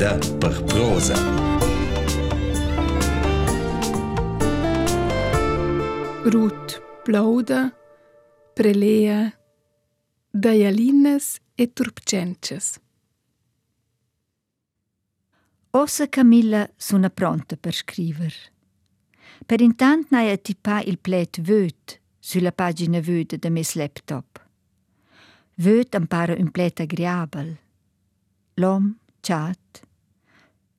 Preda per prosa. Rut plauda, prelea, daialines e turpcences. Ossa Camilla sono pronta per scriver. Per intant n'hai attipa il plet vöt sulla pagina vöda de mes laptop. Vöt ampara un plet agreabel. L'om, chat,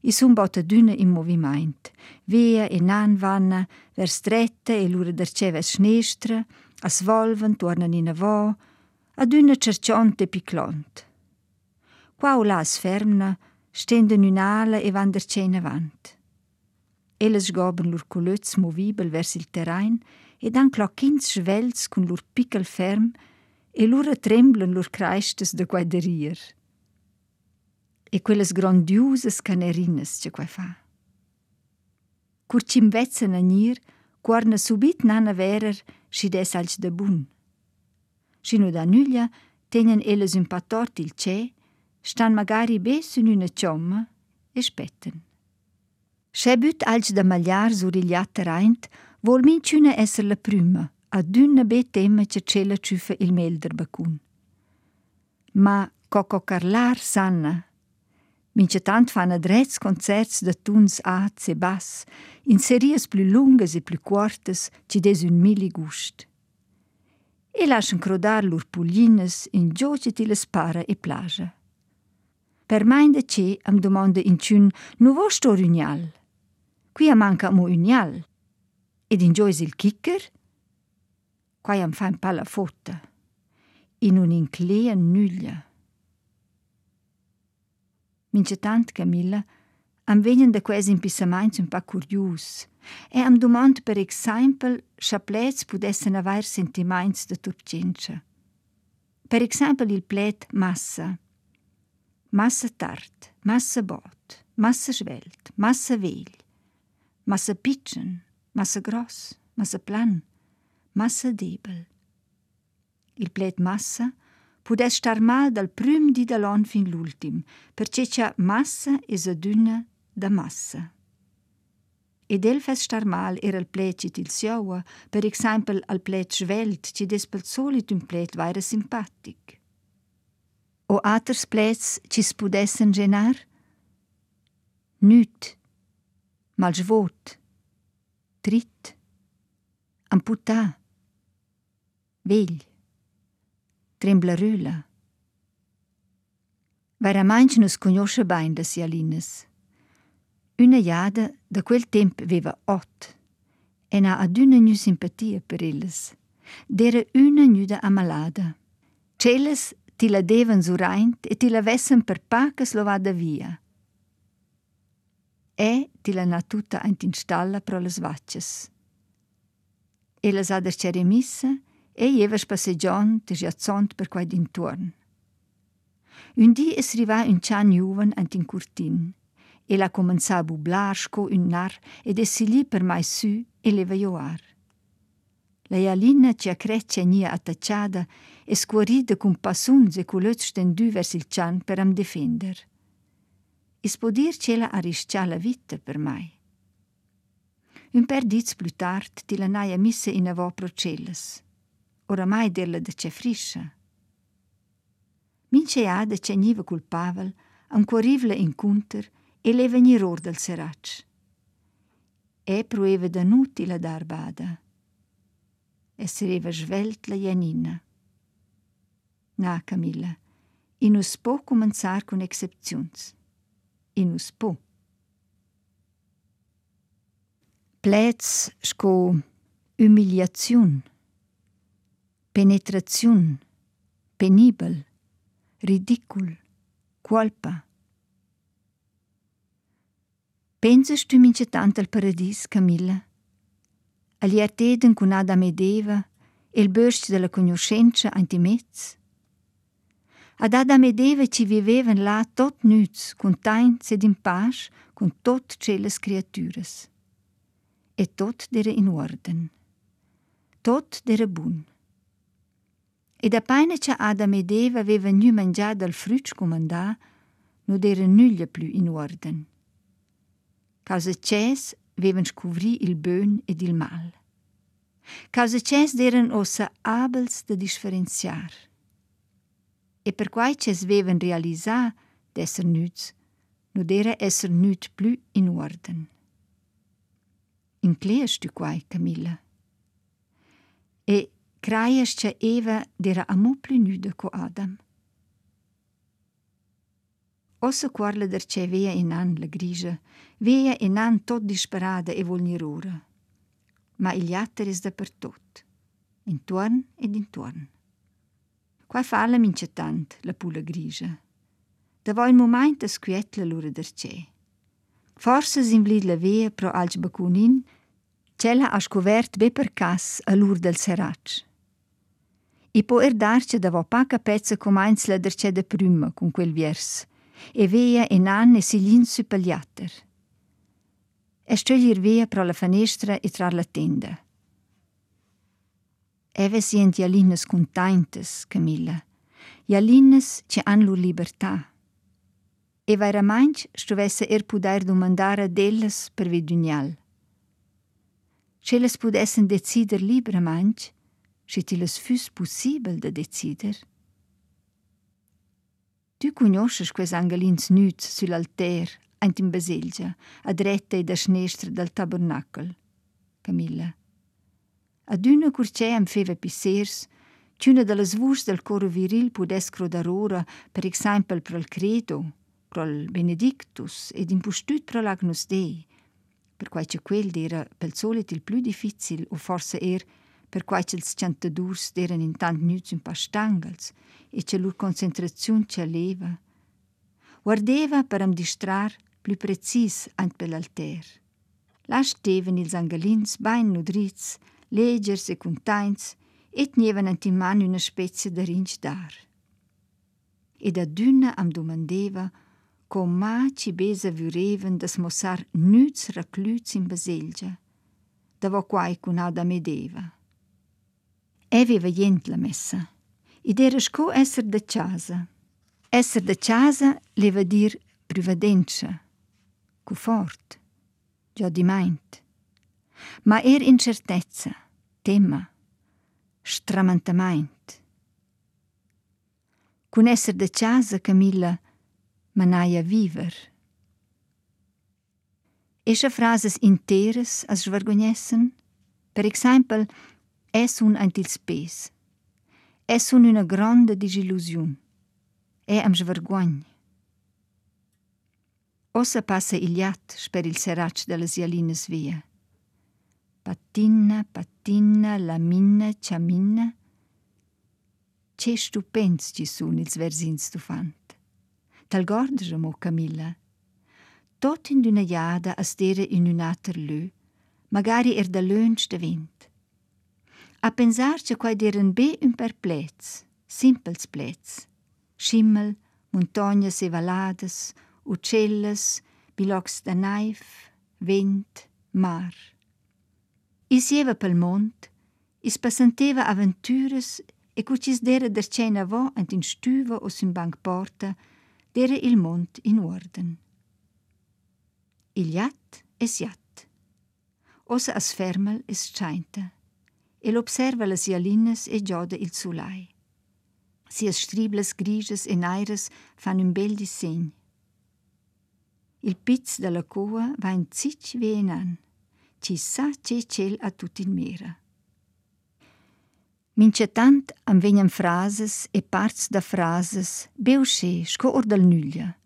I sun botta d'una in moviment, via e nan vanna, ver stretta e lura derce vers snestra, a svolven, tornan in avò, ad una cercionte piclont. Qua o las fermna, stenden un'ala e van derce in avant. Elles sgoben lur colöz movibel vers il terrain ed han clocchins svelz con lur pickel ferm e lura tremblen lur creistes de guaiderier. E quelles grandiuses canerinas ce quai fa. Cur cim vetzen a nir, cuorna subit nana verer si des alc de bun. Si no da nuglia, tenen elles un patort il ce, stan magari bes in una ciomma e spetten. Se büt alc da magliar sur il jattereint, vol minciuna esser la prüma, a dünna be tema ce cella ciufa il melder bacun. Ma coco carlar sanna, Mince tant fan adrets concerts de tuns az e bass, in series plü lungas e plü quartas, ci des un mili gust. E lascian crodar lur puglines in gioce ti les para e plaja. Per mai de ce am domanda in ciun nu vo sto unial. Qui manca mo unial. Ed in giois il kicker? Quai am fa un palla fotta. In un inclean nuglia. Mince tant Camilla, am vegnan da quesi impissamaints un pa curius. E am domand per exempel chaplets pudessen avair sentimaints de turpcencha. Per exempel il plet massa. Massa tart, massa bot, massa svelt, massa vegl, massa pitchen, massa gross, massa plan, massa debel. Il plet massa pudes star mal dal prüm di dall'on fin l'ultim, perché c'è massa es adüna da massa. Ed el fes star mal era il plecit il siaua, per exempel al plec svelt, ci des pel solit un plet vaira simpatic. O aters plets ci spudessen genar? Nüt, mal svot, trit, amputà, vegl trembla rüla. Veramainch nus conosce bain da sialines. Una jada da quel temp veva ot, e na aduna nu simpatia per illes. Dera una nuda amalada. Celes ti la devan suraint e ti la vessen per pacas lo vada via. E ti la na tutta ant installa pro las vacces. E las ha der missa e jevas passeggiant e giazzont per quai d'intorn. Un dì es riva un cian juven ant in e la comença a bublar sco un nar ed es lì per mai su e leva joar. La ialina ci accreccia nia attacciada e scuorida con passuns e culöz stendu vers il cian per am defender. Is podir cela arriscia la vita per mai. Un per diz più tard ti la naia missa in avò procelles oramai dirla da c'è friscia. Mince ha da c'è niva col Pavel, ancorivla in cunter e le veni ror del serac. E prueva da nuti la dar bada. E sereva svelt la Janina. Na, Camilla, in us po començar con excepzions. In us po. Plets sco umiliazione penetraziun, penibel, ridicul, colpa. Pensas tu mince tant al paradis, Camilla? agli arteden con Adam ed Eva, e il burst della conoscenza antimezz. Ad Adam ed Eva ci vivevan là tot nüts, containts ed in pace, con tot celles creaturas. E tot dera in orden. Tot dera bun. Ed appaina che Adam ed Eva avevan nu mangià dal frutto comandà, non era nulla più in orden. Causa ces vevan scovri il bön ed il mal. Causa ces eran ossa abels da differenziar. E per quai ces vevan realisà d'esser nüts, non era esser nüt più in orden. In cleas tu quai, Camilla? E craias che Eva dera amo più nüda co Adam? Ossa quarla der che vea in an la grigia, vea in an tot disperada e vulnerura. Ma il jatter is da per tot, intorn ed intorn. Qua falla mince tant la pula grigia. Da voi in moment a squiet la lura der che. Forse s'invlid la vea pro alc bacunin, cella ha scovert be per cas a lur del serac. I poer darce davo paca pezza comains la darce de prima con quel viers. E veia in anne si linsu pagliater. E sceglier via para la finestra e tra la tenda. Eve sient Jalines contentes, Camilla. Jalines ce han lu libertà. E veramente stuvesse er poder domandare ad elles per vidunial. Se les pudessen decider liberamente, se ti les fus possibel de decider. Tu conosces quels angelins nüts sull'alter, ant in baselgia, a dretta e da snestra del tabernacol. Camilla. Ad una curcea am feva pissers, C'una delle vurs del coro viril pudes crodar ora, per esempio pro il credo, pro il benedictus ed impustut pro l'agnus Dei, per quai che quel era pel solit il più difficil o forse er per quai che ils cantadurs eran intant nüts un pa stangels e che lur concentrazione ci leva. Guardeva per am distrar più precis ant per l'alter. Là steven ils angelins bain nudriz, legers e contains, et nieven ant in man una spezia de rinch dar. Ed adüna am domandeva com ma ci besa vureven da smossar nüts raclüts in baselgia, da vo quai cun Adam ed Eva. E aveva jent la messa, id era sco esser de casa. Esser de casa leva dir privadenza, cu fort, già di maint. Ma er incertezza, tema, stramantamaint. Cun esser de casa, Camilla, manaia viver. Esce frases interes as svergognessen, per exempel, es un ant ils pes. Es un una grande disillusion. E am svergogn. Ossa passa il iat sper il serac delle ialines via. Patina, patina, lamina, ciamina. Ce stupends ci sun ils versins tu fant. Tal gorda mo Camilla. Tot in d'una jada as in un ater lö, magari er da lönch de vent. A pensar che quai deren be un perplez, simpels plez. Schimmel, montagnas e valades, uccellas, bilocs da naif, vent, mar. Is jeva pel mont, is passanteva avventuras e cucis dera der cena vo ant in stuva o sin banc porta, dera il mont in orden. Il jat es jat. Ossa as fermal es schainta. El observa ialines e gioda il sulai. Sias striblas grigias e naires fan un bel disegn. Il pizz della coa va in zic ve in an. Ci sa ce cel a tut in mera. Mincetant am vegnan frases e parts da frases, beusche, sco or dal nuglia.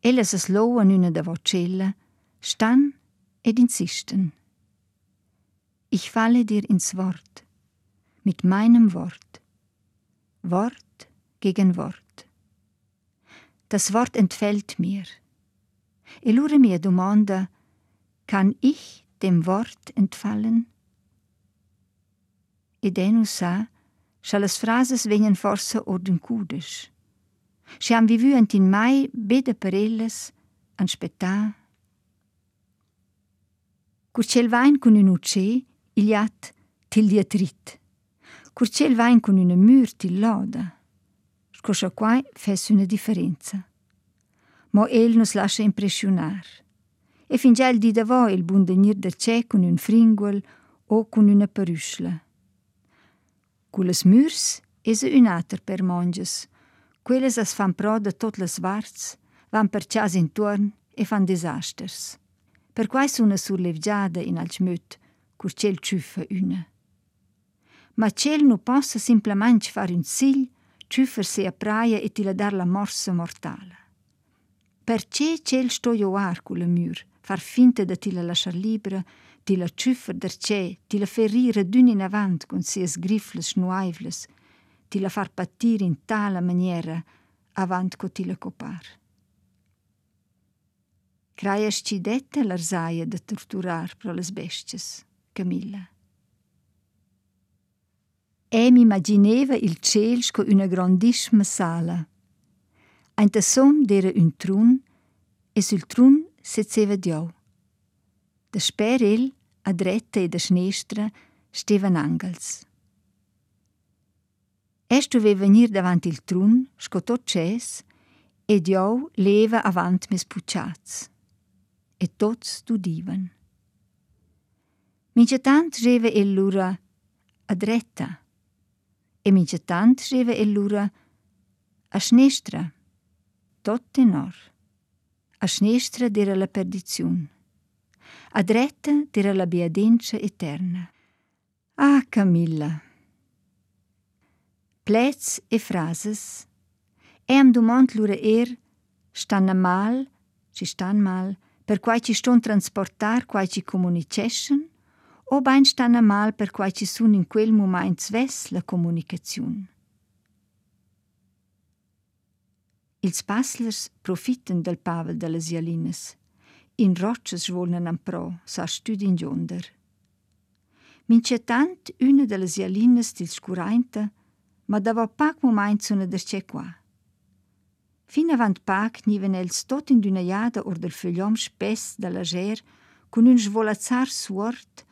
Ellas es loan una da vocella, stan ed insisten. Ich falle dir ins Wort, mit meinem Wort. Wort gegen Wort. Das Wort entfällt mir. E lure mir domanda, kann ich dem Wort entfallen? ed enu sa, scha las frases venien forsa ordincudes. Sche han vivu antin mai beda per elles, an spettar. Curcel vain con un ucce, il jat til diatrit. Curcel vain con una mur til loda. Scoscia quai fes una differenza. Mo el nos lascia impressionar. E fin già il di davò il bun denir del c'è con un fringuel o con una perusla. Cules murs es un ater per monges. Quelles as fan pro de tot les varts, van per chas intorn e fan desasters. Per quai suna surlevgiada in al kur qel qyfë ynë. Ma qel nu possa simplemente fare un sigl, qyfër se a praia e ti dar la morsa mortale. Per Perché qel sto jo arcu le mur, far finta da ti la lasciar libera, ti la qyfër dërqe, ti la ferire d'un in avant con si es grifles nuaivles, ti la far patir in tala maniera avant co ti la copar. Kraja shqidete l'arzaje de torturar pro les bestjes. Camilla. E mi immagineva il ciel sco una grandissima sala. Ein tassom d'era un trun e sul trun sezeva Dio. Da sper el, a dretta e da snestra, stevan angels. Esto ve venir davanti il trun, sco tot ces, e Dio leva avant mes pucciats. E tots dudivan. Mince tant reva el lura a dretta, e mince tant reva el lura a snestra, tot tenor. A snestra d'era la perdiziun. A dretta d'era la beadenza eterna. Ah, Camilla! Plets e frases. E am dumont lura er stanna mal, ci stan mal, per quai ci ston transportar quai ci comuniceschen, o bain stanna mal per quai ci sun in quel moment sves la comunicaziun. Ils passlers profitten del pavel de las ialines. In rocces volnen am pro, sa studi in gionder. Mince tant una de las ialines til scurainta, ma dava pac moment suna der c'è qua. Fin avant pac niven els tot in d'una iada or del fogliom spess da la ger, con un svolazzar suort,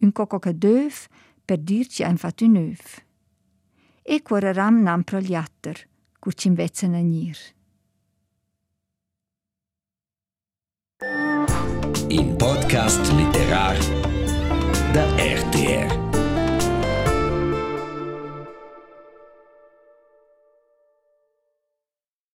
un coco ca döv, per dirci ein fat un öv. E quararam nam pro gliatter, cur cim vezzan a nir. In podcast literar da RTR.